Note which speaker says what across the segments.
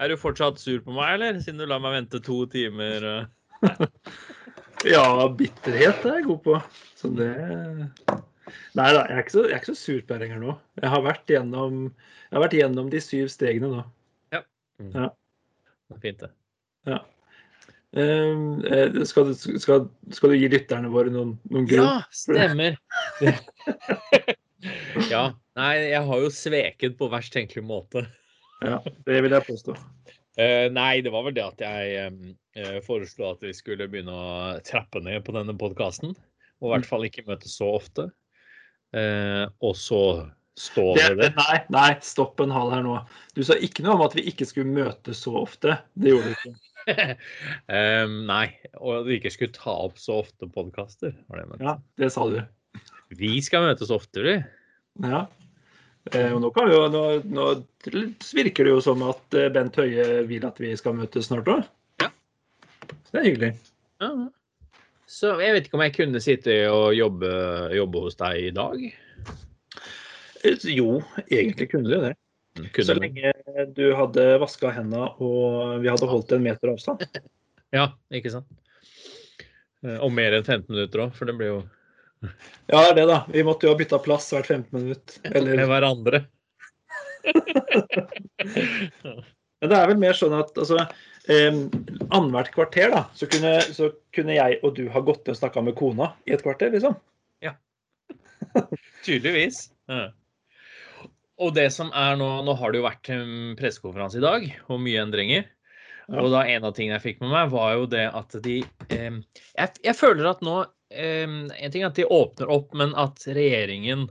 Speaker 1: Er du fortsatt sur på meg, eller? Siden du lar meg vente to timer. eh.
Speaker 2: Ja, bitterhet er jeg god på. Så det Nei da, jeg er ikke så, jeg er ikke så sur på deg lenger nå. Jeg har vært gjennom, jeg har vært gjennom de syv stegene nå.
Speaker 1: Det er Fint, det.
Speaker 2: Um, eh, skal, du, skal, skal du gi lytterne våre noen, noen grunn?
Speaker 1: Ja, stemmer. ja. Nei, jeg har jo sveket på verst tenkelig måte.
Speaker 2: Ja, det vil jeg påstå.
Speaker 1: Uh, nei, det var vel det at jeg uh, foreslo at vi skulle begynne å trappe ned på denne podkasten. Og i hvert fall ikke møtes så ofte. Uh, og så stå ved det.
Speaker 2: nei, nei, stopp en hal her nå. Du sa ikke noe om at vi ikke skulle møtes så ofte. Det gjorde du ikke.
Speaker 1: Eh, nei, og at vi ikke skulle ta opp så ofte podkaster.
Speaker 2: Ja, det sa du.
Speaker 1: Vi skal møtes oftere.
Speaker 2: Ja. Eh, og nå, kan vi jo, nå, nå virker det jo som at eh, Bent Høie vil at vi skal møtes snart òg.
Speaker 1: Ja.
Speaker 2: Så det er hyggelig.
Speaker 1: Ja. Så jeg vet ikke om jeg kunne sitte og jobbe, jobbe hos deg i dag.
Speaker 2: Eh, Jo, egentlig kunne du det.
Speaker 1: Kunne
Speaker 2: Så lenge du hadde vaska hendene og vi hadde holdt en meter avstand.
Speaker 1: Ja, ikke sant? Og mer enn 15 minutter òg, for det blir jo
Speaker 2: Ja, det er det, da. Vi måtte jo ha bytta plass hvert 15 minutt.
Speaker 1: med hverandre.
Speaker 2: men det er vel mer sånn at altså, eh, annethvert kvarter da, så kunne, så kunne jeg og du ha gått ned og snakka med kona i et kvarter, liksom. Ja.
Speaker 1: Tydeligvis. Ja. Og det som er nå Nå har det jo vært pressekonferanse i dag, og mye endringer. Og da en av tingene jeg fikk med meg, var jo det at de eh, jeg, jeg føler at nå En ting er at de åpner opp, men at regjeringen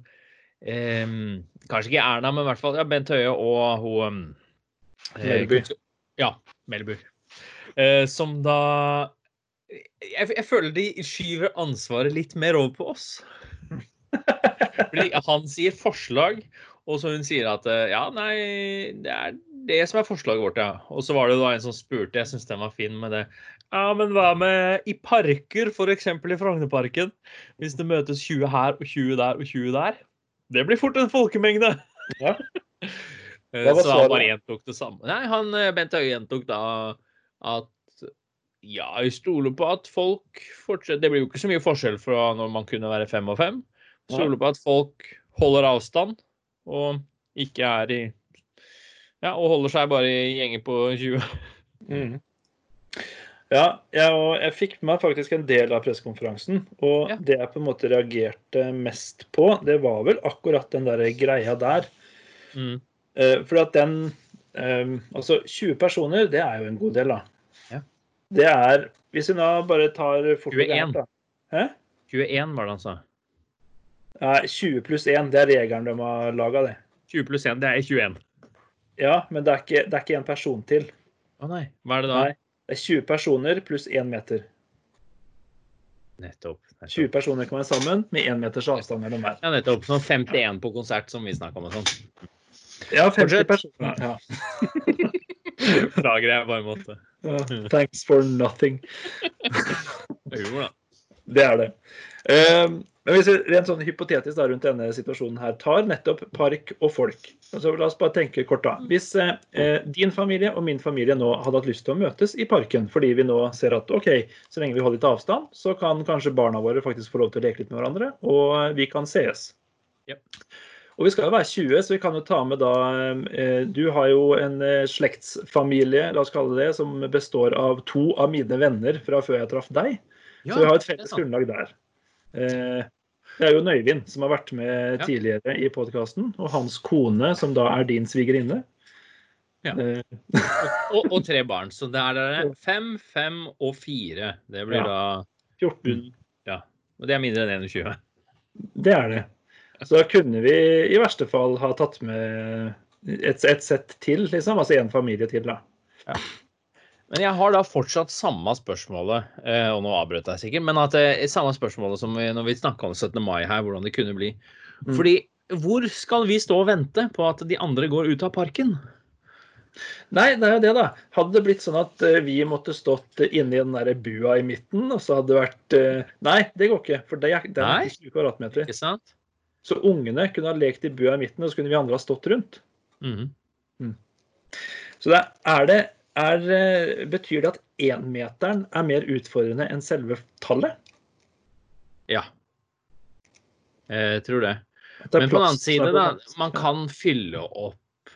Speaker 1: Kanskje ikke Erna, men i hvert fall ja, Bent Høie og hun eh,
Speaker 2: Melby.
Speaker 1: Ja, Melby. Eh, som da jeg, jeg føler de skyver ansvaret litt mer over på oss. Fordi han sier forslag, og så hun sier at eh, ja, nei, det er det som er forslaget vårt, ja. Og så var det da en som spurte, jeg syns den var fin med det. Ja, men hva med i parker, f.eks. i Frognerparken? Hvis det møtes 20 her og 20 der og 20 der? Det blir fort en folkemengde.
Speaker 2: Ja.
Speaker 1: Eh, så han bare gjentok det samme. Nei, han eh, Bent Høie gjentok da at ja, jeg stoler på at folk fortsetter Det blir jo ikke så mye forskjell fra når man kunne være fem og fem. Stoler på at folk holder avstand og ikke er i Ja, og holder seg bare i gjenger på 20.
Speaker 2: Mm. Ja, jeg, og jeg fikk med meg faktisk en del av pressekonferansen. Og
Speaker 1: Ja.
Speaker 2: det jeg på en måte reagerte mest på, det var vel akkurat den der greia der.
Speaker 1: Mm.
Speaker 2: Eh, for at den eh, Altså, 20 personer, det er jo en god del, da.
Speaker 1: Ja.
Speaker 2: Det er Hvis vi nå bare tar fort og
Speaker 1: 21.
Speaker 2: gærent, da. Hæ?
Speaker 1: 21 var det han sa.
Speaker 2: Nei, 20 pluss 1, det er regelen de har laga, det.
Speaker 1: 20 pluss 1, det er 21.
Speaker 2: Ja, men det er ikke, det er ikke en person til.
Speaker 1: Å nei. Hva er det da?
Speaker 2: Nei. Det er 20 personer pluss 1 meter.
Speaker 1: Nettopp. nettopp.
Speaker 2: 20 personer kan være sammen med 1 meters avstand mellom hver.
Speaker 1: Ja, nettopp. Sånn 51 på konsert som vi snakka om og sånn.
Speaker 2: Ja, 50
Speaker 1: Fortsett.
Speaker 2: personer. Ja.
Speaker 1: Beklager, jeg bare måtte.
Speaker 2: Ja, thanks for nothing.
Speaker 1: Humor, da.
Speaker 2: Det er det. Men hvis vi rent sånn hypotetisk da, rundt denne situasjonen her tar nettopp park og folk altså, La oss bare tenke kort da. Hvis eh, eh, din familie og min familie nå hadde hatt lyst til å møtes i parken fordi vi nå ser at OK, så lenge vi holder litt avstand, så kan kanskje barna våre faktisk få lov til å leke litt med hverandre, og vi kan sees.
Speaker 1: Ja.
Speaker 2: Og vi skal jo være 20, så vi kan jo ta med da eh, Du har jo en eh, slektsfamilie, la oss kalle det som består av to av mine venner fra før jeg traff deg.
Speaker 1: Ja,
Speaker 2: så vi har et felles grunnlag der. Eh, det er jo Nøyvind som har vært med
Speaker 1: Ja.
Speaker 2: tidligere i podkasten, og hans kone, som da er din svigerinne.
Speaker 1: Ja.
Speaker 2: Og,
Speaker 1: Og, og tre barn. Så det er det fem, fem og fire. Det blir
Speaker 2: Ja.
Speaker 1: da
Speaker 2: 14.
Speaker 1: Ja. Og det er mindre enn 21.
Speaker 2: Det er det. Så da kunne vi i verste fall ha tatt med et, et sett til, liksom. Altså en familie til, da.
Speaker 1: Men jeg har da fortsatt samme spørsmålet, eh, og nå avbrøt jeg sikkert, men at eh, samme spørsmålet som vi, når vi snakka om 17. mai her, hvordan det kunne bli.
Speaker 2: Mm.
Speaker 1: Fordi hvor skal vi stå og vente på at de andre går ut av parken?
Speaker 2: Nei, det er jo det, da. Hadde det blitt sånn at eh, vi måtte stått inni den der bua i midten, og så hadde det vært Nei, det går ikke, for det er,
Speaker 1: det
Speaker 2: er ikke 20 kvadratmeter.
Speaker 1: Ikke sant?
Speaker 2: Så ungene kunne ha lekt i bua i midten, og så kunne vi andre ha stått rundt.
Speaker 1: Mhm.
Speaker 2: Så det er det er, eh, Betyr det at énmeteren er mer utfordrende enn selve tallet?
Speaker 1: Ja. Jeg tror det.
Speaker 2: Det
Speaker 1: Men på den annen side, da, man kan fylle opp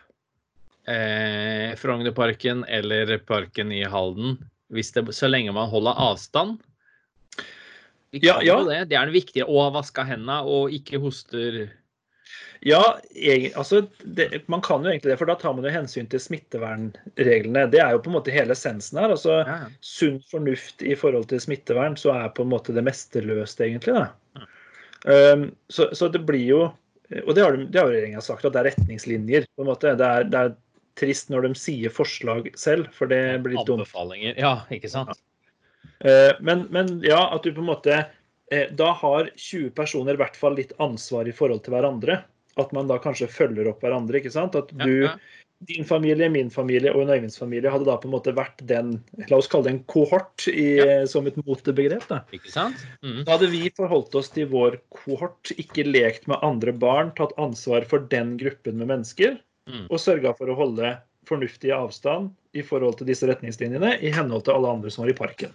Speaker 1: eh, Frognerparken eller parken i Halden det, så lenge man holder avstand. Vi kan
Speaker 2: ja.
Speaker 1: ja. det. Det er det viktige. Og vaske hendene og ikke hoster.
Speaker 2: Ja, altså, det, man kan jo egentlig det, for da tar man jo hensyn til smittevernreglene. Det er jo på en måte hele essensen her. altså
Speaker 1: Ja, ja.
Speaker 2: Sunn fornuft i forhold til smittevern, så er på en måte det meste løst, egentlig. da. Um, så, så det blir jo Og det har, det har regjeringa sagt, at det er retningslinjer. på en måte. Det er, det er trist når de sier forslag selv, for det blir dumt.
Speaker 1: Anbefalinger. Ja, ikke sant?
Speaker 2: Eh, Men, men ja, at du på en måte Da har 20 personer i hvert fall litt ansvar i forhold til hverandre. At man da kanskje følger opp hverandre. ikke sant? At du, din familie, min familie og en Øyvinds familie hadde da på en måte vært den La oss kalle det en kohort i,
Speaker 1: Ja.
Speaker 2: som et motebegrep. da.
Speaker 1: Ikke sant? Mm.
Speaker 2: Da hadde vi forholdt oss til vår kohort, ikke lekt med andre barn, tatt ansvar for den gruppen med mennesker,
Speaker 1: Mm.
Speaker 2: og sørga for å holde fornuftig avstand i forhold til disse retningslinjene i henhold til alle andre som var i parken.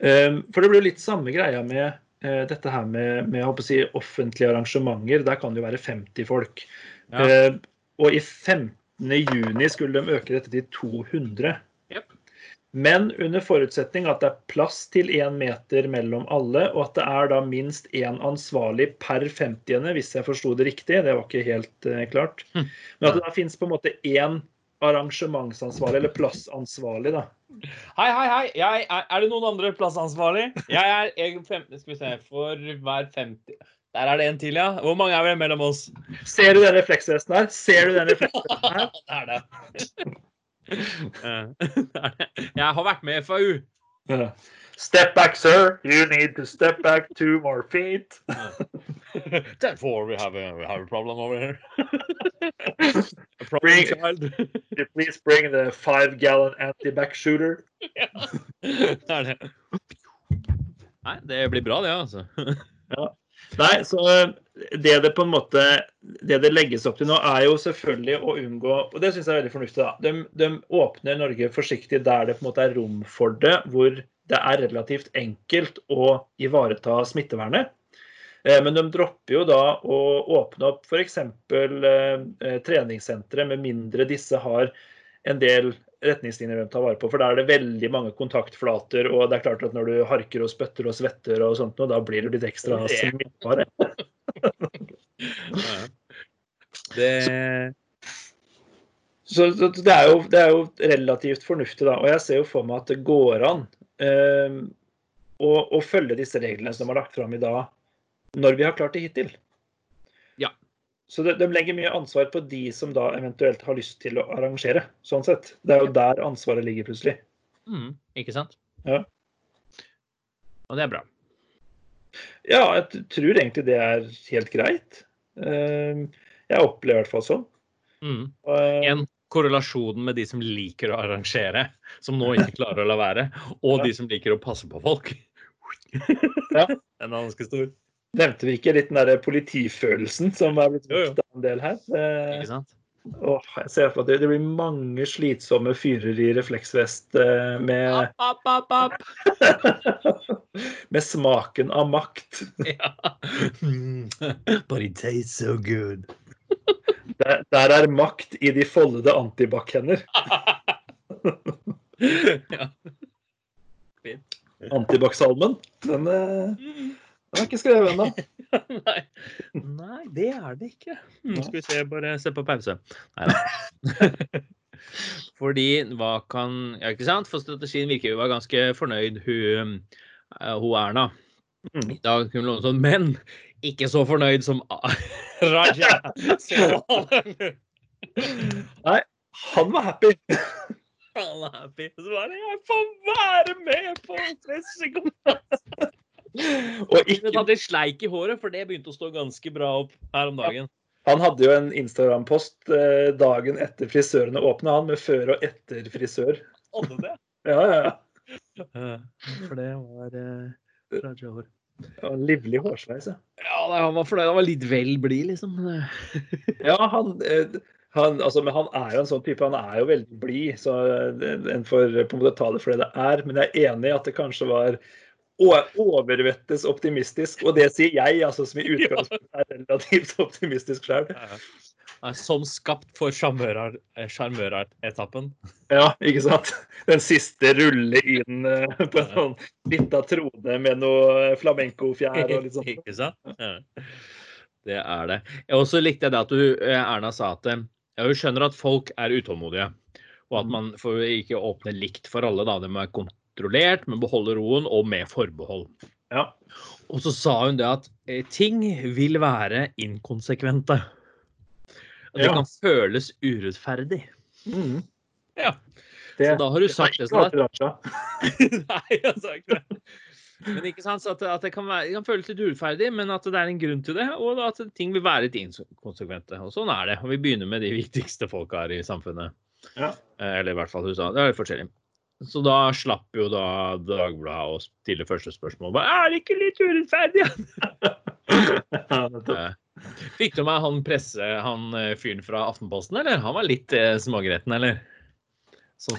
Speaker 2: Um, For det blir jo litt samme greia med eh, dette her med, med si, offentlige arrangementer. Der kan det jo være 50 folk.
Speaker 1: Ja.
Speaker 2: Eh, og i 15. juni skulle de øke dette til 200.
Speaker 1: Yep.
Speaker 2: Men under forutsetning at det er plass til én meter mellom alle, og at det er da minst én ansvarlig per 50. hvis jeg forsto det riktig. Det var ikke helt eh, klart.
Speaker 1: Hm.
Speaker 2: Men at det da finnes på en måte én arrangementsansvarlig, eller plassansvarlig, da.
Speaker 1: Hei, hei, hei. Jeg, er, er det noen andre plassansvarlig? Jeg er jeg, fem, Skal vi se For hver 50 Der er det en til, ja. Hvor mange er vi mellom oss?
Speaker 2: Ser du den refleksvesten her? Ser du den refleksvesten her?
Speaker 1: det er det. Jeg har vært med i FAU.
Speaker 2: Step back, sir. You need to step back two more feet.
Speaker 1: Therefore, we have a, we have a problem over here. a problem
Speaker 2: Bring-
Speaker 1: child.
Speaker 2: Please bring the five gallon anti-back shooter?
Speaker 1: det er det. Nei, det blir bra, det, altså.
Speaker 2: Nei, så eh, det det på en måte det det legges opp til nå, er jo selvfølgelig å unngå Og det syns jeg er veldig fornuftig. da. De, de åpner Norge forsiktig der det på en måte er rom for det, hvor det er relativt enkelt å ivareta smittevernet. Eh, Men de dropper jo da å åpne opp f.eks. Eh, treningssentre, med mindre disse har en del retningslinjer de tar vare på. For da er det veldig mange kontaktflater, og det er klart at når du harker og spytter og svetter og sånt, noe, da blir du litt ekstra smittbare.
Speaker 1: Ja. Det
Speaker 2: Så, så det, er jo, det er jo relativt fornuftig, da. Og jeg ser jo for meg at det går an eh, å, å følge disse reglene som de har lagt fram i dag, når vi har klart det hittil.
Speaker 1: Ja.
Speaker 2: Så de, de legger mye ansvar på de som da eventuelt har lyst til å arrangere. sånn sett. Det er jo der ansvaret ligger, plutselig.
Speaker 1: mm, Ikke sant?
Speaker 2: Ja.
Speaker 1: Og det er bra.
Speaker 2: Ja, jeg tror egentlig det er helt greit. Eh, jeg opplever i hvert fall sånn.
Speaker 1: Mm.
Speaker 2: Eh,
Speaker 1: En korrelasjon med de som liker å arrangere, som nå ikke klarer å la være, og de som liker å passe på folk.
Speaker 2: Ja.
Speaker 1: Den er ganske stor.
Speaker 2: Nevnte vi ikke litt den der politifølelsen som er blitt
Speaker 1: jo.
Speaker 2: av en del her? Eh,
Speaker 1: Ikke sant?
Speaker 2: Åh, jeg ser for meg at det, blir mange slitsomme fyrer i refleksvest eh, med,
Speaker 1: opp, opp, opp,
Speaker 2: med smaken av makt.
Speaker 1: Ja. But it tastes so good.
Speaker 2: Der, der er makt i de foldede antibac-hender.
Speaker 1: ja.
Speaker 2: Antibac-salmen. Den, eh, den er ikke skrevet ennå.
Speaker 1: Nei. Nei, det er det ikke. Nå skal vi se, bare se på pause. Nei da. Fordi hva kan Ja, ikke sant? For strategien virker jo å være ganske fornøyd, hun, eh, hun Erna.
Speaker 2: Mm.
Speaker 1: I dag kunne hun sånn, men ikke så fornøyd som Raja. Nei,
Speaker 2: Han var happy.
Speaker 1: han var happy. Så bare Jeg får være med på pressekonferansen!
Speaker 2: Og
Speaker 1: Ikke
Speaker 2: ikke,
Speaker 1: tatt litt sleik i håret, for det begynte å stå ganske bra opp her om dagen.
Speaker 2: han hadde jo en Instagram-post eh, dagen etter frisørene åpna, han med før og etter frisør.
Speaker 1: Hadde det?
Speaker 2: Ja, ja, ja.
Speaker 1: For det var eh, Raja-hår.
Speaker 2: En livlig hårsveis. Ja.
Speaker 1: Ja, nei, han var fornøyd. Han var litt vel blid, liksom.
Speaker 2: Ja, han, eh, Han, altså, men han er jo en sånn type, han er jo veldig blid, så eh, en får på en måte ta det for det det er. Men jeg er enig i at det kanskje var overvettes optimistisk. Og det sier jeg, altså, som i utgangspunktet er relativt optimistisk sjøl.
Speaker 1: Som skapt for sjarmøretappen.
Speaker 2: Ja, ikke sant. Den siste rulle inn eh, på en sånn lita trone med noe flamenco-fjær og litt sånn.
Speaker 1: Ikke sant? Ja. Det er det. Og så likte jeg det at du, eh, Erna sa at jeg skjønner at folk er utålmodige. Og at man får ikke åpne likt for alle. da, Det må være kontrollert, men beholde roen og med forbehold.
Speaker 2: Ja.
Speaker 1: Og så sa hun det at ting vil være inkonsekvente. At det
Speaker 2: Ja.
Speaker 1: kan føles urettferdig.
Speaker 2: Mm.
Speaker 1: Ja.
Speaker 2: Det,
Speaker 1: Så da har du sagt det sånn. Nei, jeg sa ikke det. Men ikke sant, så at, at det, kan være, det kan føles litt urettferdig, men at det er en grunn til det. Og at ting vil være litt inkonsekvente. Og sånn er det. Og vi begynner med de viktigste folka her i samfunnet.
Speaker 2: Ja.
Speaker 1: Eh, Eller i hvert fall USA. Det er litt forskjellig. Så da slapp jo da Dagbladet å stille første spørsmål. Bare, Er det ikke litt urettferdig? Fikk du med han presse, han eh, fyren fra Aftenposten, eller? Han var litt eh, smågretten, eller?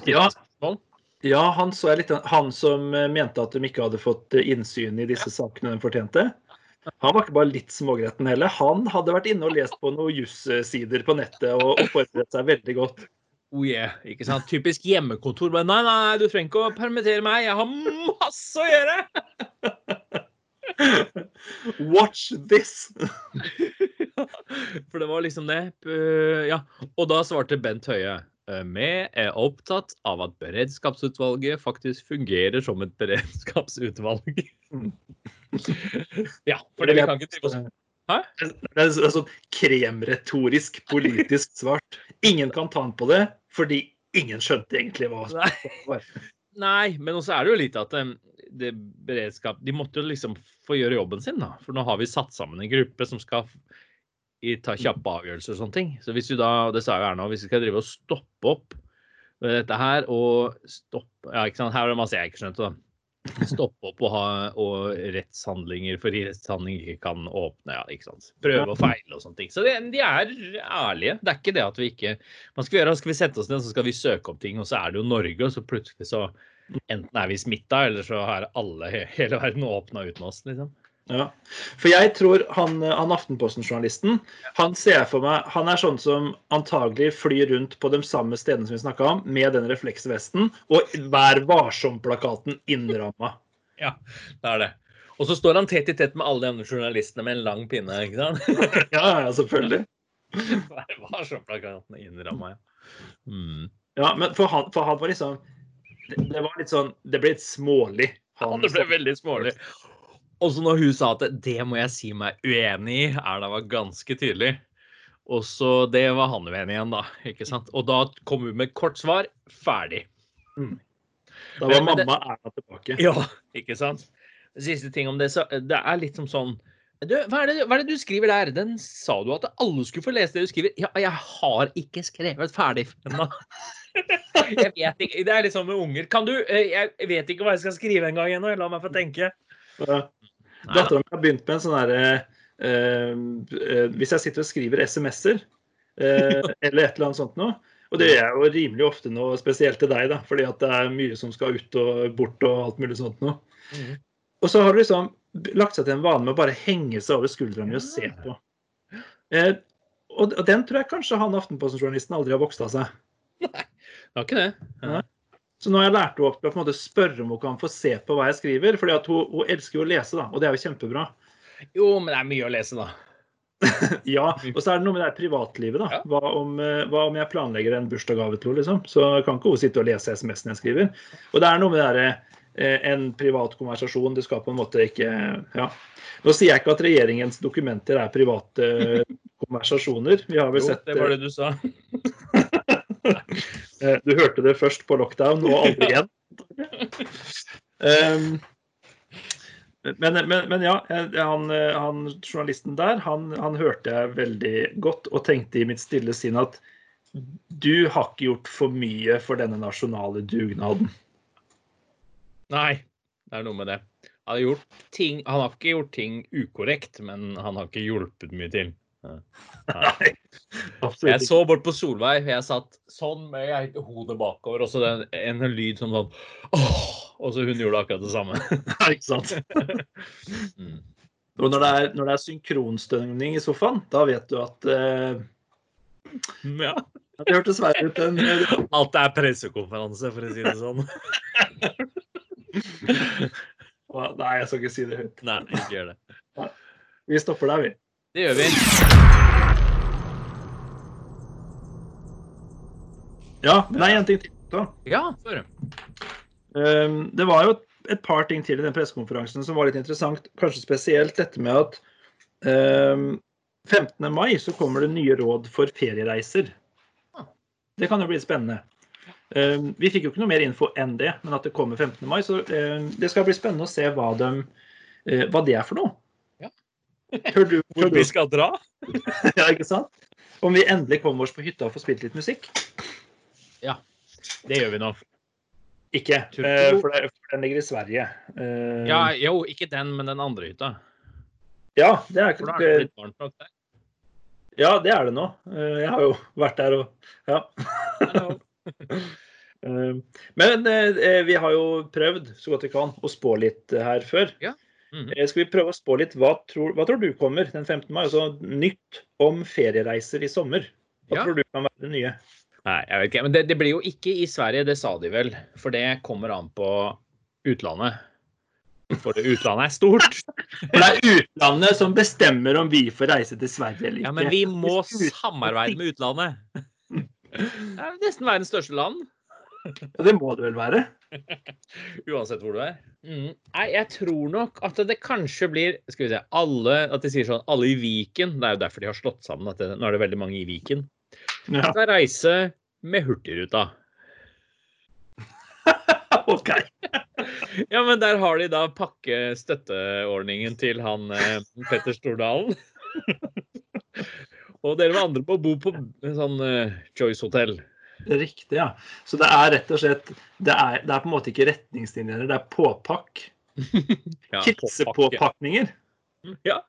Speaker 2: Ja.
Speaker 1: spørsmål?
Speaker 2: Ja, han så jeg litt Han som eh, mente at de ikke hadde fått eh, innsyn i disse sakene de fortjente. Han var ikke bare litt smågretten heller. Han hadde vært inne og lest på noen jussider på nettet og, og forberedt seg veldig godt.
Speaker 1: Oh yeah, ikke sant? Typisk hjemmekontor. Men nei, nei, du trenger ikke å permittere meg. Jeg har masse å gjøre!
Speaker 2: Watch this!
Speaker 1: For det var liksom det. Eh, Ja. Og da svarte Bent Høie. eh, Vi er opptatt av at beredskapsutvalget faktisk fungerer som et beredskapsutvalg. Ja, for det vi kan ikke drive oss
Speaker 2: Det er sånn kremretorisk politisk svart. Ingen kan ta den på det, fordi ingen skjønte egentlig hva det var.
Speaker 1: Nei, men også er det jo litt at det beredskap De måtte jo liksom få gjøre jobben sin, da. For nå har vi satt sammen en gruppe som skal i, ta kjappe avgjørelser og sånne ting. Så hvis vi da, det sa jo Erna, hvis vi skal drive og stoppe opp med dette her og stoppe Ja, ikke sant, her er det masse jeg ikke skjønte, da. Stoppe opp og ha og rettshandlinger fordi rettshandlinger kan åpne, ja, ikke sant. Prøve og feile og sånne ting. Så det, de er ærlige. Det er ikke det at vi ikke man skal gjøre? Skal vi sette oss ned, så skal vi søke opp ting, og så er det jo Norge, og så plutselig så Enten er vi smitta, eller så har alle he- hele verden åpna uten oss, liksom.
Speaker 2: Ja. For jeg tror han, han Aftenposten-journalisten, han ser for meg Han er sånn som antagelig flyr rundt på de samme stedene som vi snakka om, med den refleksvesten og Vær varsom-plakaten innramma.
Speaker 1: Ja, det er det. Og så står han tett i tett med alle de andre journalistene med en lang pinne, ikke sant?
Speaker 2: Ja, ja, selvfølgelig.
Speaker 1: Hver varsom-plakaten innramma, ja. Mm.
Speaker 2: Ja, men for han, for han var liksom det, det var litt sånn Det ble litt smålig.
Speaker 1: Ja, det ble veldig smålig. Og så når hun sa at det må jeg si meg uenig i, Erna var ganske tydelig. Og så det var han uenig igjen, da. ikke sant? Og da kom hun med kort svar. Ferdig.
Speaker 2: Da var
Speaker 1: Men- men det-
Speaker 2: Erna tilbake.
Speaker 1: Ja, ikke sant? Siste ting om det, så det er litt som sånn du, hva, er det, hva er det du skriver der? Den sa du at alle skulle få lese det du skriver. Ja, jeg har ikke skrevet ferdig ennå. Jeg vet ikke. Det er litt sånn med unger. Kan du eh, Jeg vet ikke hva jeg skal skrive engang ennå. La meg få tenke.
Speaker 2: Ja. Dattera mi har begynt med en sånn herre eh, eh, Hvis jeg sitter og skriver SMS-er eh, eller et eller annet sånt noe Og det gjør jeg jo rimelig ofte nå, spesielt til deg, da, fordi at det er mye som skal ut og bort og alt mulig sånt noe.
Speaker 1: Mhm.
Speaker 2: Og så har du liksom lagt seg til en vane med å bare henge seg over skuldrene og se på. Eh, og, og den tror jeg kanskje han Aftenposten-journalisten aldri har vokst av seg.
Speaker 1: Nei, Det var ikke det. Ja.
Speaker 2: Så nå har jeg lært henne opp til å måte spørre om hun kan få se på hva jeg skriver. fordi hun, hun elsker jo å lese, da, og det er jo kjempebra.
Speaker 1: Jo, men det er mye å lese, da.
Speaker 2: Ja, og så er det noe med det privatlivet. da.
Speaker 1: Ja.
Speaker 2: Hva om, eh, hva om jeg planlegger en bursdagsgave til henne, liksom? Så kan ikke hun sitte og lese SMS-en jeg skriver. Og det er noe med det derre eh, en privat konversasjon. Det skal på en måte ikke Ja. Nå sier jeg ikke at regjeringens dokumenter er private eh, konversasjoner. Vi har vel
Speaker 1: Jo,
Speaker 2: sett
Speaker 1: det var det du sa.
Speaker 2: Eh, Du hørte det først på lockdown, og aldri igjen. Um, men, men, men ja, han, eh, han journalisten der, han, han hørte jeg veldig godt og tenkte i mitt stille sinn at du har ikke gjort for mye for denne nasjonale dugnaden.
Speaker 1: Nei, det er noe med det. Han har, gjort ting, han har ikke gjort ting ukorrekt, men han har ikke hjulpet mye til.
Speaker 2: Nei, absolutt
Speaker 1: Jeg så bort på Solveig, jeg satt sånn med hodet bakover, og så den, en lyd som sånn åh, Og så hun gjorde akkurat det samme.
Speaker 2: Ja, ikke sant?
Speaker 1: Mm.
Speaker 2: Og når det er, når det er synkronstønning i sofaen, da vet du at uh,
Speaker 1: Ja.
Speaker 2: at det hørtes verre ut enn
Speaker 1: det er pressekonferanse, for å si det sånn.
Speaker 2: Nei, jeg skal ikke si det høyt.
Speaker 1: Nei, ikke gjør det.
Speaker 2: Vi stopper der, vi.
Speaker 1: Det gjør vi.
Speaker 2: Ja, men det er en ting til. da.
Speaker 1: Ja, for.
Speaker 2: Um, det var jo et par ting til i den pressekonferansen som var litt interessant. Kanskje spesielt dette med at um, 15. mai så kommer det nye råd for feriereiser. Det kan jo bli spennende. Um, vi fikk jo ikke noe mer info enn det, men at det kommer 15. mai. Så det skal bli spennende å se hva, de, uh, hva det er for noe.
Speaker 1: Ja.
Speaker 2: Tør du,
Speaker 1: Hvor vi skal dra?
Speaker 2: ja, ikke sant? Om vi endelig kommer oss på hytta og får spilt litt musikk?
Speaker 1: Ja, Det gjør vi nå.
Speaker 2: Ikke,
Speaker 1: du-
Speaker 2: for, den ligger i Sverige. Uh,
Speaker 1: Ja, jo, ikke den, men den andre hytta.
Speaker 2: ja, det er
Speaker 1: For da er det litt varmt nok der.
Speaker 2: Ja, det er det nå. Eh, Jeg har jo vært der og Ja. Eh, Men eh, vi har jo prøvd så godt vi kan å spå litt eh, her før.
Speaker 1: Mhm.
Speaker 2: Eh, Skal vi prøve å spå litt? Hva tror, hva tror du kommer den 15. mai? Altså nytt om feriereiser i sommer. Hva
Speaker 1: Ja.
Speaker 2: tror du kan være det nye?
Speaker 1: Nei, jeg vet ikke. Men det, det blir jo ikke i Sverige, det sa de vel. For det kommer an på utlandet. For det utlandet er stort.
Speaker 2: For det er utlandet som bestemmer om vi får reise til Sverige eller ikke.
Speaker 1: Ja, men vi må samarbeide med utlandet. Det er nesten verdens største land.
Speaker 2: Ja, det må det vel være?
Speaker 1: Uansett hvor du er. Mm. Nei, jeg tror nok at det kanskje blir Skal vi se alle, At de sier sånn alle i Viken. Det er jo derfor de har slått sammen. At det, nå er det veldig mange i Viken.
Speaker 2: Ja,
Speaker 1: Skal reise med Hurtigruta.
Speaker 2: OK.
Speaker 1: Ja, men der har de da pakkestøtteordningen til han eh, Petter Stordalen. Og dere var andre på å bo på sånn eh, Choice hotell.
Speaker 2: Riktig, ja. Så det er rett og slett Det er, det er på en måte ikke retningslinjer, det er påpakk.
Speaker 1: Ja,
Speaker 2: Hilsepåpakninger.
Speaker 1: Ja.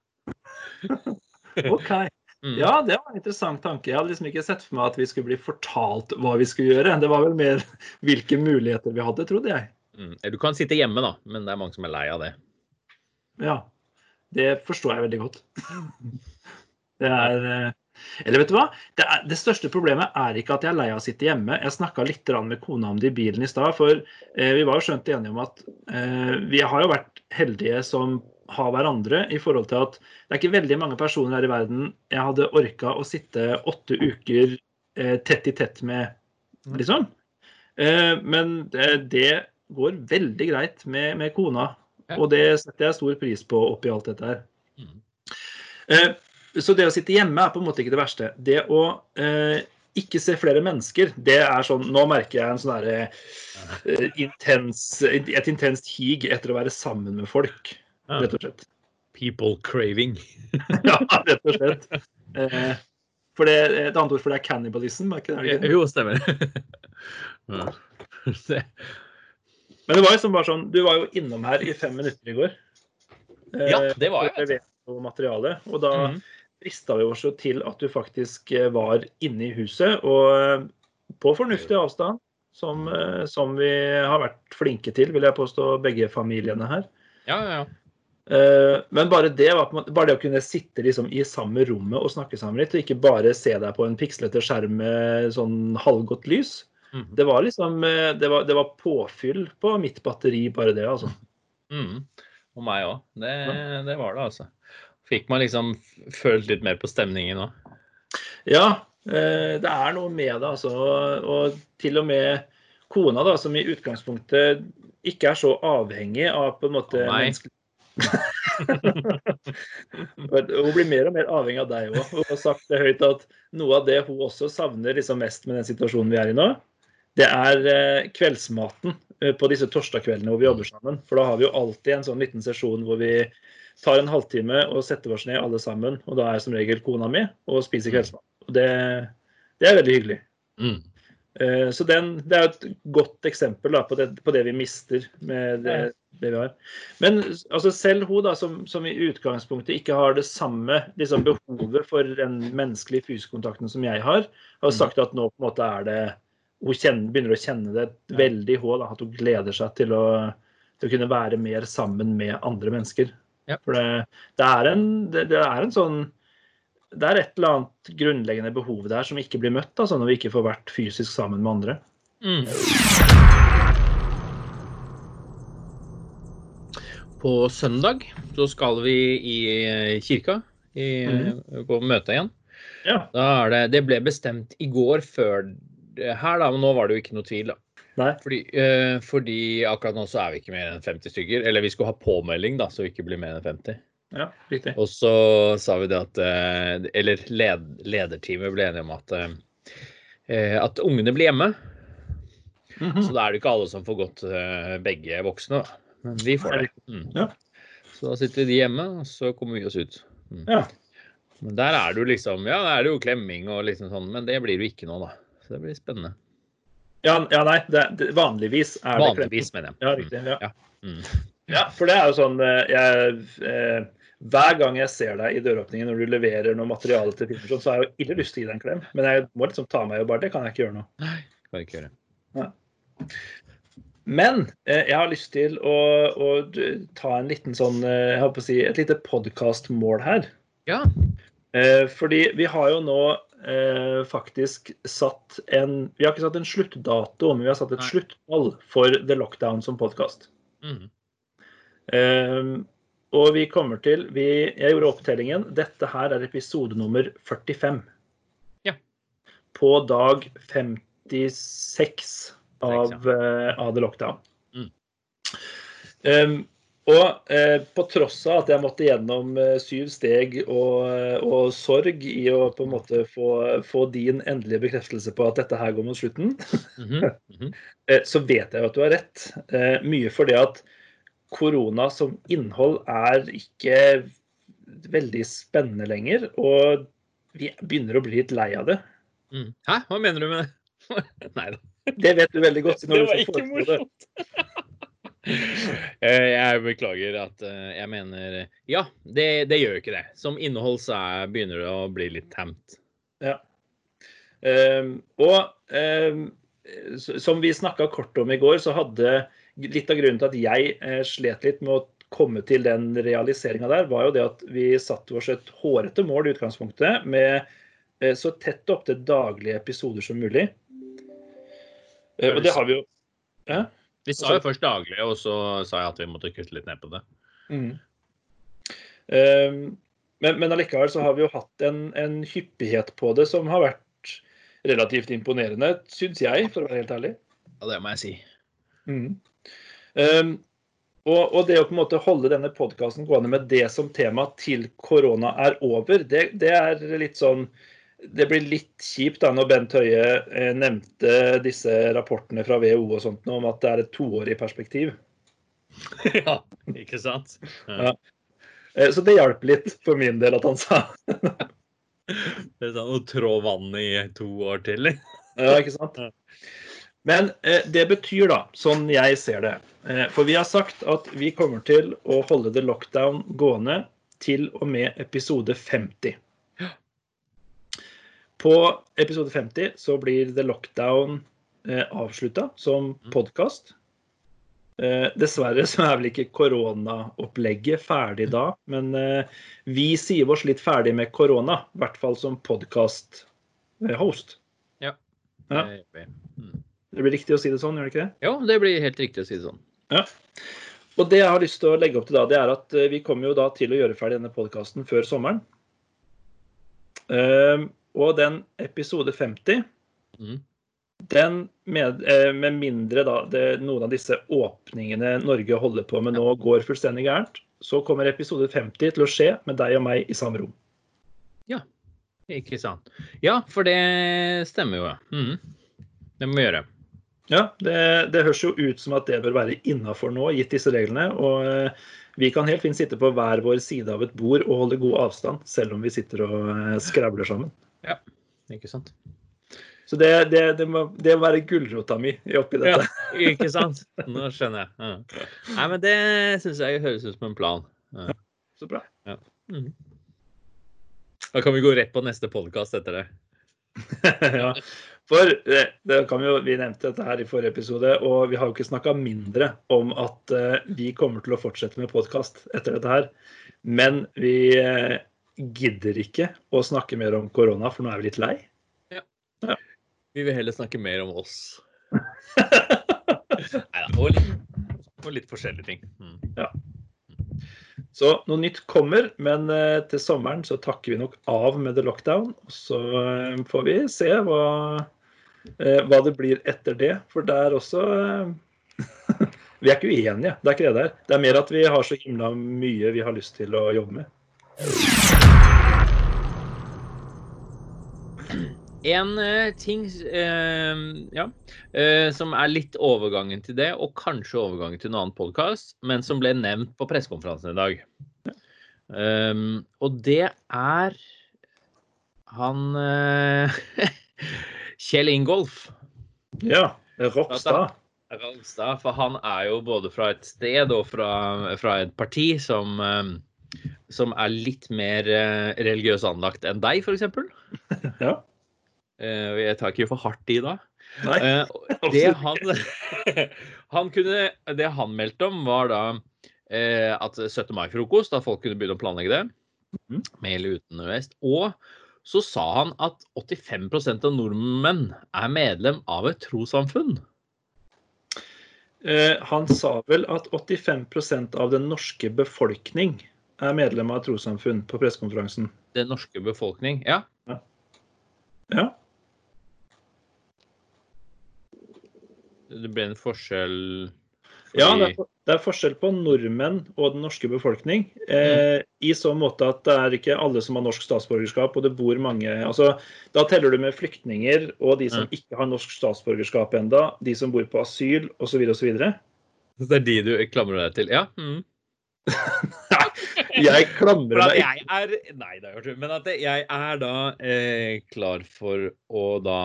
Speaker 2: OK.
Speaker 1: Mm.
Speaker 2: Ja, det var en interessant tanke. Jeg hadde liksom ikke sett for meg at vi skulle bli fortalt hva vi skulle gjøre. Det var vel mer hvilke muligheter vi hadde, trodde jeg.
Speaker 1: Mm. Du kan sitte hjemme, da, men det er mange som er lei av det.
Speaker 2: Ja. Det forstår jeg veldig godt. Det er eh, Eller vet du hva? Det, er, det største problemet er ikke at jeg er lei av å sitte hjemme. Jeg snakka litt med kona om det i bilen i stad. For eh, vi var jo skjønt enige om at eh, vi har jo vært heldige som har hverandre i forhold til at det er ikke veldig mange personer her i verden jeg hadde orka å sitte åtte uker eh, tett i tett med, liksom. Eh, men det, det går veldig greit med, med kona. Og det setter jeg stor pris på oppi alt dette her.
Speaker 1: Mm.
Speaker 2: Eh, så det å sitte hjemme er på en måte ikke det verste. Det å eh, ikke se flere mennesker, det er sånn Nå merker jeg en sånn derre eh, intens, et intenst hig etter å være sammen med folk, rett og slett.
Speaker 1: People craving.
Speaker 2: Ja, rett og slett. Eh, for det, et annet ord for det er cannibalism, er ikke det? er det ikke?
Speaker 1: Jo, stemmer. Ja. Det-
Speaker 2: Men det var jo som bare sånn, du var jo innom her i fem minutter i går. Eh,
Speaker 1: Ja, det var jeg,
Speaker 2: for å levere noe materiale, og da
Speaker 1: Mhm.
Speaker 2: Drista vi oss jo til at du faktisk eh, var inne i huset, og eh, på fornuftig avstand, som, eh, som vi har vært flinke til, vil jeg påstå, begge familiene her.
Speaker 1: Ja, ja, ja.
Speaker 2: Men bare det, bare det å kunne sitte liksom i samme rommet og snakke sammen litt, og ikke bare se deg på en pikslete skjerm med sånn halvgodt lys.
Speaker 1: mm.
Speaker 2: Det var liksom det var, det var påfyll på mitt batteri, bare det, altså.
Speaker 1: Mm. Og meg òg. Det, det var det, altså. Fikk man liksom følt litt mer på stemningen òg.
Speaker 2: Ja, eh, det er noe med det, altså. Og, til og med kona, da, som i utgangspunktet ikke er så avhengig av på en måte
Speaker 1: oh,
Speaker 2: menneskelig Hun blir mer og mer avhengig av deg òg. Hun har sagt det høyt at noe av det hun også savner liksom mest med den situasjonen vi er i nå, det er eh, kveldsmaten på disse torsdagskveldene hvor vi jobber sammen. For da har vi jo alltid en sånn liten sesjon hvor vi tar en halvtime og setter oss ned alle sammen. Og da er som regel kona mi og spiser kveldsmat. Og det, det er veldig hyggelig.
Speaker 1: Mm.
Speaker 2: Eh, Så den, det er et godt eksempel da, på, det, på det vi mister med det, det vi har. Men altså, selv hun da, som, som, i utgangspunktet ikke har det samme liksom, behovet for den menneskelige fysisk-kontakten som jeg har, har mm. sagt at nå på en måte er det Hun kjenner, begynner å kjenne det veldig hå, da, at hun gleder seg til å, til å, kunne være mer sammen med andre mennesker. Ja. For det, det, er en, det, det, er en sånn det er et eller annet grunnleggende behov der som ikke blir møtt altså, når vi ikke får vært fysisk sammen med andre. Mm.
Speaker 1: På søndag så skal vi i eh, kirka i, mm. på møte igjen. Ja. Det, det, ble bestemt i går før her, da, men nå var det jo ikke noe tvil. da. Fordi, eh, fordi, akkurat nå så er vi ikke mer enn 50 stykker. Eller vi skulle ha påmelding, da, så vi ikke blir mer enn 50.
Speaker 2: Ja, riktig.
Speaker 1: Og så sa vi det at eh, Eller led, lederteamet ble enige om at, eh, at ungene blir hjemme. Mm -hmm. Så da er det ikke alle som får gått begge voksne. da. Men vi får det. Mm. Ja. Så da sitter de hjemme, og så kommer vi oss ut. Mm. Ja. Men der er det jo liksom Ja, der er det jo klemming og liksom sånn, men det blir det jo ikke nå, da. Så det blir spennende.
Speaker 2: Ja, ja nei, det, det, vanligvis er
Speaker 1: det Vanligvis, mener jeg.
Speaker 2: Ja, riktig. Ja. Ja. Mm. ja. for det er jo sånn eh, jeg, eh, Hver gang jeg ser deg i døråpningen når du leverer noe materiale til filmer, så har jeg jo ille lyst til å gi deg en klem. Men jeg må liksom ta meg og bare Det kan jeg ikke gjøre nå.
Speaker 1: Nei, kan jeg ikke gjøre. Ja.
Speaker 2: Men eh, jeg har lyst til å, å, ta en liten sånn eh, jeg håper å si, et lite podkastmål her.
Speaker 1: Ja.
Speaker 2: Eh, fordi vi har jo nå eh, faktisk satt en Vi har ikke satt en sluttdato, men vi har satt et sluttmål for The Lockdown som podkast. Mm. Eh, og vi kommer til vi, Jeg gjorde opptellingen. Dette her er episode nummer 45.
Speaker 1: Ja.
Speaker 2: På dag 56 av, uh, av The Lockdown. Mm. Um, og eh, på tross av at jeg måtte gjennom eh, syv steg og, og, sorg i å på en måte få, få, din endelige bekreftelse på at dette her går mot slutten, mm -hmm. Mm -hmm. eh, så vet jeg at du har rett. Eh, mye fordi at korona som innhold er ikke veldig spennende lenger. Og vi begynner å bli litt lei av det.
Speaker 1: Mm. Hæ? Hva mener du med det? Nei da.
Speaker 2: Det vet du veldig godt.
Speaker 1: det var ikke morsomt. Eh, jeg beklager at eh, jeg mener Ja, det, det gjør ikke det. Som innhold så er, begynner det å bli litt tamt.
Speaker 2: Ja. Um, og um, som vi snakka kort om i går, så hadde litt av grunnen til at jeg uh, slet litt med å komme til den realiseringa der, var jo det at vi satte oss et hårete mål i utgangspunktet med uh, så tett opp til daglige episoder som mulig. Eh, og det har vi jo
Speaker 1: ja? Vi sa jo først daglig, og så sa jeg at vi måtte kutte litt ned på det. Mm.
Speaker 2: Um, men, men allikevel så har vi jo hatt en, en, hyppighet på det som har vært relativt imponerende, syns jeg, for å være helt ærlig.
Speaker 1: Ja, det må jeg si.
Speaker 2: Mm. Um, og, og, det å på en måte holde denne podkasten gående med det som tema til korona er over, det, det er litt sånn det blir litt kjipt da når Bent Høie eh, nevnte disse rapportene fra WHO og sånt om at det er et toårig perspektiv.
Speaker 1: ja, ikke sant?
Speaker 2: Ja. Eh, så det hjalp litt for min del at han sa
Speaker 1: Det er sånn å trå vannet i to år til?
Speaker 2: ja, ikke sant? Men eh, det betyr da, sånn jeg ser det For vi har sagt at vi kommer til å holde det lockdown gående til og med episode 50. På episode 50 så blir The Lockdown eh, avslutta som mm. podkast. Eh, dessverre så er vel ikke koronaopplegget ferdig da, men eh, vi sier oss litt ferdig med korona. I hvert fall som podkast-host.
Speaker 1: Ja.
Speaker 2: ja. Mm. Det blir riktig å si det sånn, gjør det ikke det?
Speaker 1: Jo, det blir helt riktig å si det sånn.
Speaker 2: Ja. Og det jeg har lyst til å legge opp til da, det er at eh, vi kommer jo da til å gjøre ferdig denne podkasten før sommeren. Uh, og den episode 50 mm. Den med, eh, med mindre da det, noen av disse åpningene Norge holder på med nå, går fullstendig gærent, så kommer episode 50 til å skje med deg og meg i samme rom.
Speaker 1: Ja, ikke sant. Ja, for det stemmer jo. Mm. Det må vi gjøre.
Speaker 2: Ja, det, det, høres jo ut som at det bør være innafor nå, gitt disse reglene. Og eh, vi kan helt fint sitte på hver vår side av et bord og holde god avstand, selv om vi sitter og eh, skravler sammen.
Speaker 1: Ja, ikke sant.
Speaker 2: Så det, det, det, må, det må være gulrota mi oppi dette.
Speaker 1: Ja, ikke sant? Nå skjønner jeg. Ja. Nei, men det syns jeg høres ut som en plan. Ja.
Speaker 2: Så bra.
Speaker 1: Ja. Mm. Da kan vi gå rett på neste podkast etter det.
Speaker 2: ja. For det, det kan vi, jo, vi nevnte dette her i forrige episode, og vi har jo ikke snakka mindre om at uh, vi kommer til å fortsette med podkast etter dette her. Men vi uh, gidder ikke å snakke mer om korona, for nå er vi litt lei.
Speaker 1: Ja. ja. Vi vil heller snakke mer om oss. Nei da. Og, og, litt forskjellige ting. Mm.
Speaker 2: Ja. Så noe nytt kommer, men uh, til sommeren så takker vi nok av med The Lockdown. Og så uh, får vi se hva, uh, hva, det blir etter det. For det er også Vi er ikke uenige, det er ikke det der. Det er mer at vi har så himla mye vi har lyst til å jobbe med.
Speaker 1: En uh, ting uh, ja, uh, som er litt overgangen til det, og kanskje overgangen til en annen podkast, men som ble nevnt på pressekonferansen i dag. Um, og det er han Kjell Ingolf.
Speaker 2: Ja. Ropstad.
Speaker 1: Ropstad. For han er jo både fra et sted og fra, fra et parti som, som er litt mer religiøst anlagt enn deg, f.eks.
Speaker 2: Ja.
Speaker 1: Uh, jeg tar ikke for hardt i da. Uh, det, han, han kunne, det han meldte om, var da uh, at 17. mai-frokost, at folk kunne begynne å planlegge det.
Speaker 2: Mm.
Speaker 1: Med eller uten vest. Og så sa han at 85% av nordmenn er medlem av et trossamfunn.
Speaker 2: han sa vel at 85% av den norske befolkning er medlem av et trossamfunn på pressekonferansen.
Speaker 1: Den norske befolkning, ja.
Speaker 2: Ja. ja.
Speaker 1: Det ble en forskjell
Speaker 2: fordi... Ja, det er, det er, forskjell på nordmenn og den norske befolkning. Eh, mm. I så måte at det er ikke alle som har norsk statsborgerskap, og det bor mange altså, Da teller du med flyktninger og de som mm. ikke har norsk statsborgerskap enda, de som bor på asyl osv. osv.
Speaker 1: Det er de du klamrer deg til? Ja. Mm.
Speaker 2: nei, jeg klamrer meg
Speaker 1: jeg er, Nei, det er men at jeg er da eh, klar for å da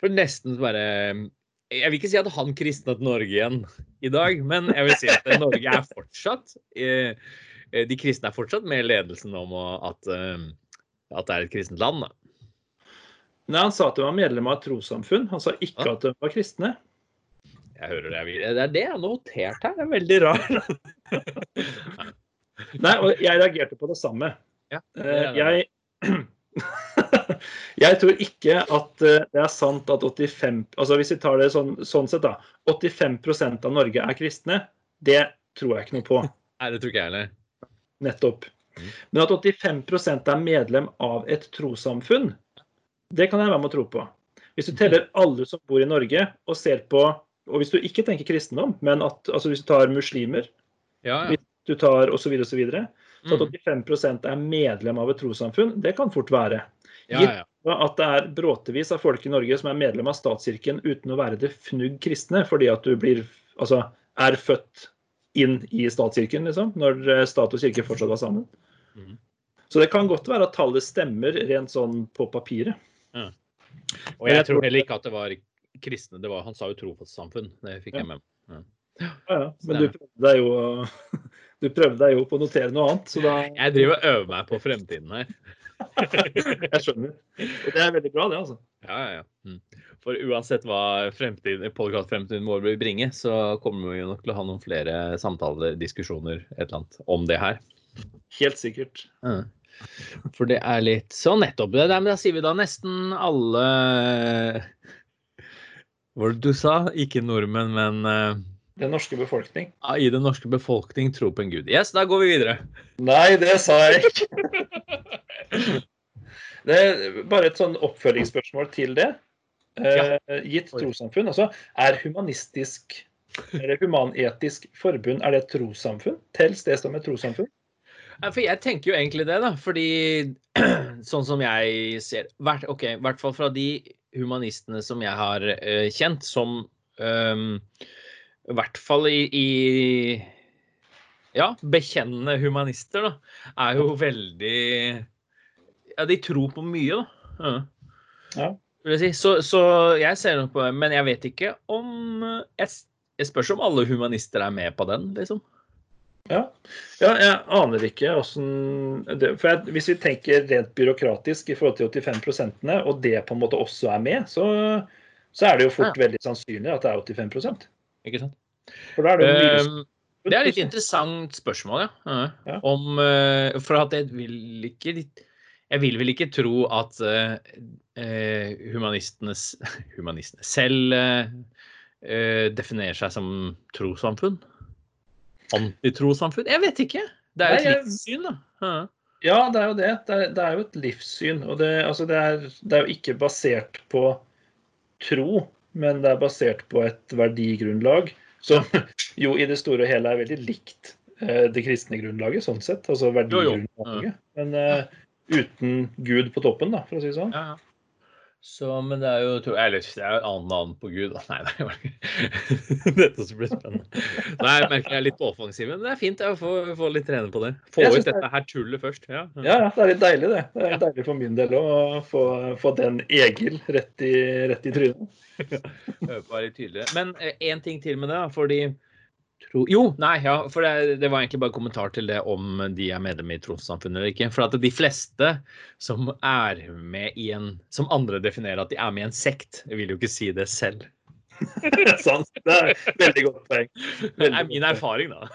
Speaker 1: For nesten bare jeg vil ikke si at han kristnet Norge igjen i dag, men jeg vil si at Norge er fortsatt eh, eh, De kristne er fortsatt med ledelsen om at, eh, at det er et kristent land. Da.
Speaker 2: Nei, Han sa at de var medlem av et trossamfunn. Han sa ikke ja. at de var kristne.
Speaker 1: Jeg hører det. Det er det jeg har notert her. Det er veldig rart.
Speaker 2: Nei, og jeg reagerte på det samme.
Speaker 1: Ja, det det.
Speaker 2: Jeg jeg tror ikke at eh, det er sant at 85 altså Hvis vi tar det sånn, sånn sett, da. 85% av Norge er kristne. Det tror jeg ikke noe på.
Speaker 1: Nei, det tror ikke jeg heller.
Speaker 2: Nettopp. Mm. Men at 85% er medlem av et trossamfunn, det kan jeg være med å tro på. Hvis du teller alle som bor i Norge og ser på Og hvis du ikke tenker kristendom, men at, altså hvis du tar muslimer,
Speaker 1: ja, ja.
Speaker 2: hvis du tar osv., osv., så, videre, så, så at 85 er medlem av et trossamfunn, det kan fort være.
Speaker 1: Ja, ja.
Speaker 2: At det er bråtevis av folk i Norge som er medlem av statskirken uten å være det fnugg kristne, fordi at du blir, altså, er født inn i statskirken, liksom, når eh, stat og kirke fortsatt var sammen.
Speaker 1: Mm.
Speaker 2: Så det kan godt være at tallet stemmer rent sånn på papiret.
Speaker 1: Ja. Og jeg, jeg tror heller ikke at det var kristne. Det var, han sa jo trossamfunn. Det fikk jeg med meg.
Speaker 2: Ja. Ja, ja. Men du prøvde deg jo du prøvde deg jo på å notere noe annet. Så da...
Speaker 1: Jeg driver og øver meg på fremtiden her.
Speaker 2: jeg skjønner. Og det er veldig bra, det, altså.
Speaker 1: Ja, ja, ja. Mm. For uansett hva podkast-fremtiden vår vil bringe, så kommer vi jo nok til å ha noen flere samtaler, diskusjoner, et eller annet om det her.
Speaker 2: Helt sikkert.
Speaker 1: Ja. For det er litt så nettopp det der, men da sier vi da nesten alle Hva var det du sa? Ikke nordmenn, men uh...
Speaker 2: Den norske befolkning.
Speaker 1: Ja, I den norske befolkning tro på en gud. Yes, da går vi videre.
Speaker 2: Nei, det sa jeg ikke. Det er bare et sånn oppfølgingsspørsmål til det. Eh, gitt trossamfunn, altså er humanistisk eller humanetisk forbund er det et trossamfunn? Tels det som et trossamfunn?
Speaker 1: For jeg tenker jo egentlig det, da. Fordi sånn som jeg ser OK, i hvert fall fra de humanistene som jeg har uh, kjent, som um, i hvert fall i, i ja, bekjennende humanister, da, er jo veldig ja, de tror på mye, da.
Speaker 2: Ja.
Speaker 1: ja. si. Så, så jeg ser nok på det, men jeg vet ikke om Jeg, jeg spørs om alle humanister er med på den, liksom.
Speaker 2: Ja. ja, jeg aner ikke åssen For jeg, hvis vi tenker rent byråkratisk i forhold til 85% og det på en måte også er med, så, så er det jo fort
Speaker 1: Ja.
Speaker 2: veldig sannsynlig at det er 85
Speaker 1: Ikke sant?
Speaker 2: For da er det jo mye
Speaker 1: Um, det er litt interessant spørsmål, ja. Ja. Om eh, For at jeg vil ikke Jeg vil vel ikke tro at eh, eh, humanistenes Humanistene selv definerer seg som trossamfunn. Antitrossamfunn? Jeg vet ikke. Det er jo et livssyn, da. Ja.
Speaker 2: Ja, det er jo det. Det er, det er jo et livssyn. Og det, altså det, er, det er jo ikke basert på tro, men det er basert på et verdigrunnlag som jo i det store og hele er veldig likt eh, det kristne grunnlaget, sånn sett. Altså verdigrunnlaget. Men uh, uten Gud på toppen, da, for å si det sånn.
Speaker 1: Ja, ja. Så, men det er jo tro- Eller det er jo et annet navn på Gud. Nei, nei, ikke Dette som blir spennende. Nei, jeg merker jeg er litt på offensiven. Men det er fint å få, få litt trene på det. Få ut dette her tullet først. Ja.
Speaker 2: Ja, det er litt deilig, det. Det er deilig for min del å få, få den Egil rett i, rett i trynet.
Speaker 1: Øve på å være litt tydeligere. Men én ting til med det, fordi tro... Jo, nei, ja, for det, det var egentlig bare kommentar til det om de er medlem i trossamfunnet eller ikke. For at de fleste som er med i en Som andre definerer at de er med i en sekt, vil jo ikke si det selv.
Speaker 2: sant? Det er et veldig godt poeng.
Speaker 1: Det er min erfaring, da.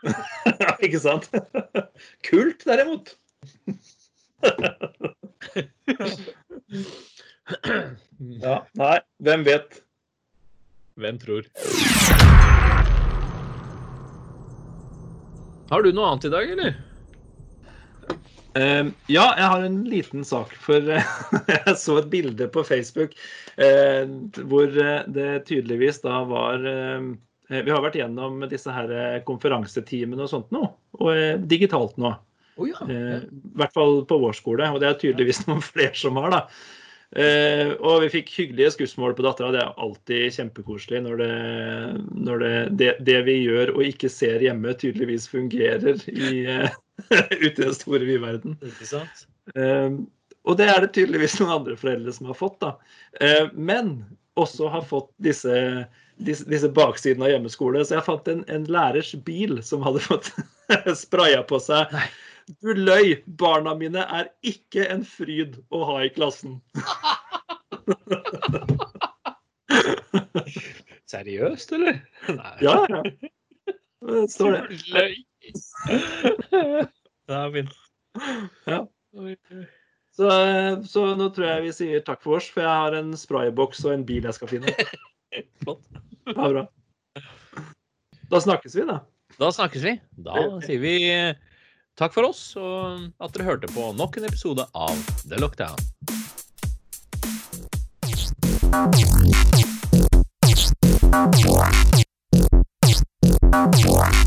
Speaker 2: Ikke sant? Kult, derimot. Ja, nei, hvem vet?
Speaker 1: Hvem tror? Har du noe annet i dag, eller?
Speaker 2: Uh, ja, jeg har en liten sak. For eh, jeg så et bilde på Facebook uh, hvor det tydeligvis da var uh, Vi har vært gjennom disse her konferansetimene og sånt nå, og digitalt nå.
Speaker 1: Oh, ja.
Speaker 2: I hvert fall på vår skole, og det er tydeligvis noen flere som har. da. Eh, og vi fikk hyggelige skussmål på dattera. Det er alltid kjempekoselig når, det, når det, det, det vi gjør og ikke ser hjemme, tydeligvis fungerer i, eh, ute i den store vide verden.
Speaker 1: Ikke sant?
Speaker 2: Eh, og det er det tydeligvis noen andre foreldre som har fått. da. Eh, men også har fått disse, disse, disse baksiden av hjemmeskole. Så jeg fant en, en lærers bil som hadde fått spraya på seg.
Speaker 1: Nei.
Speaker 2: Du løy! Barna mine er ikke en fryd å ha i klassen.
Speaker 1: Seriøst, eller? Nei.
Speaker 2: Ja, ja. Det står det.
Speaker 1: Løy. Det er fint.
Speaker 2: Ja. Så, så nå tror jeg vi sier takk for oss, for jeg har en sprayboks og en bil jeg skal finne.
Speaker 1: Flott.
Speaker 2: Ja, bra. Da snakkes vi, da.
Speaker 1: Da snakkes vi. Da sier vi eh, Takk for oss, og at dere hørte på nok en episode av The Lockdown. Wow.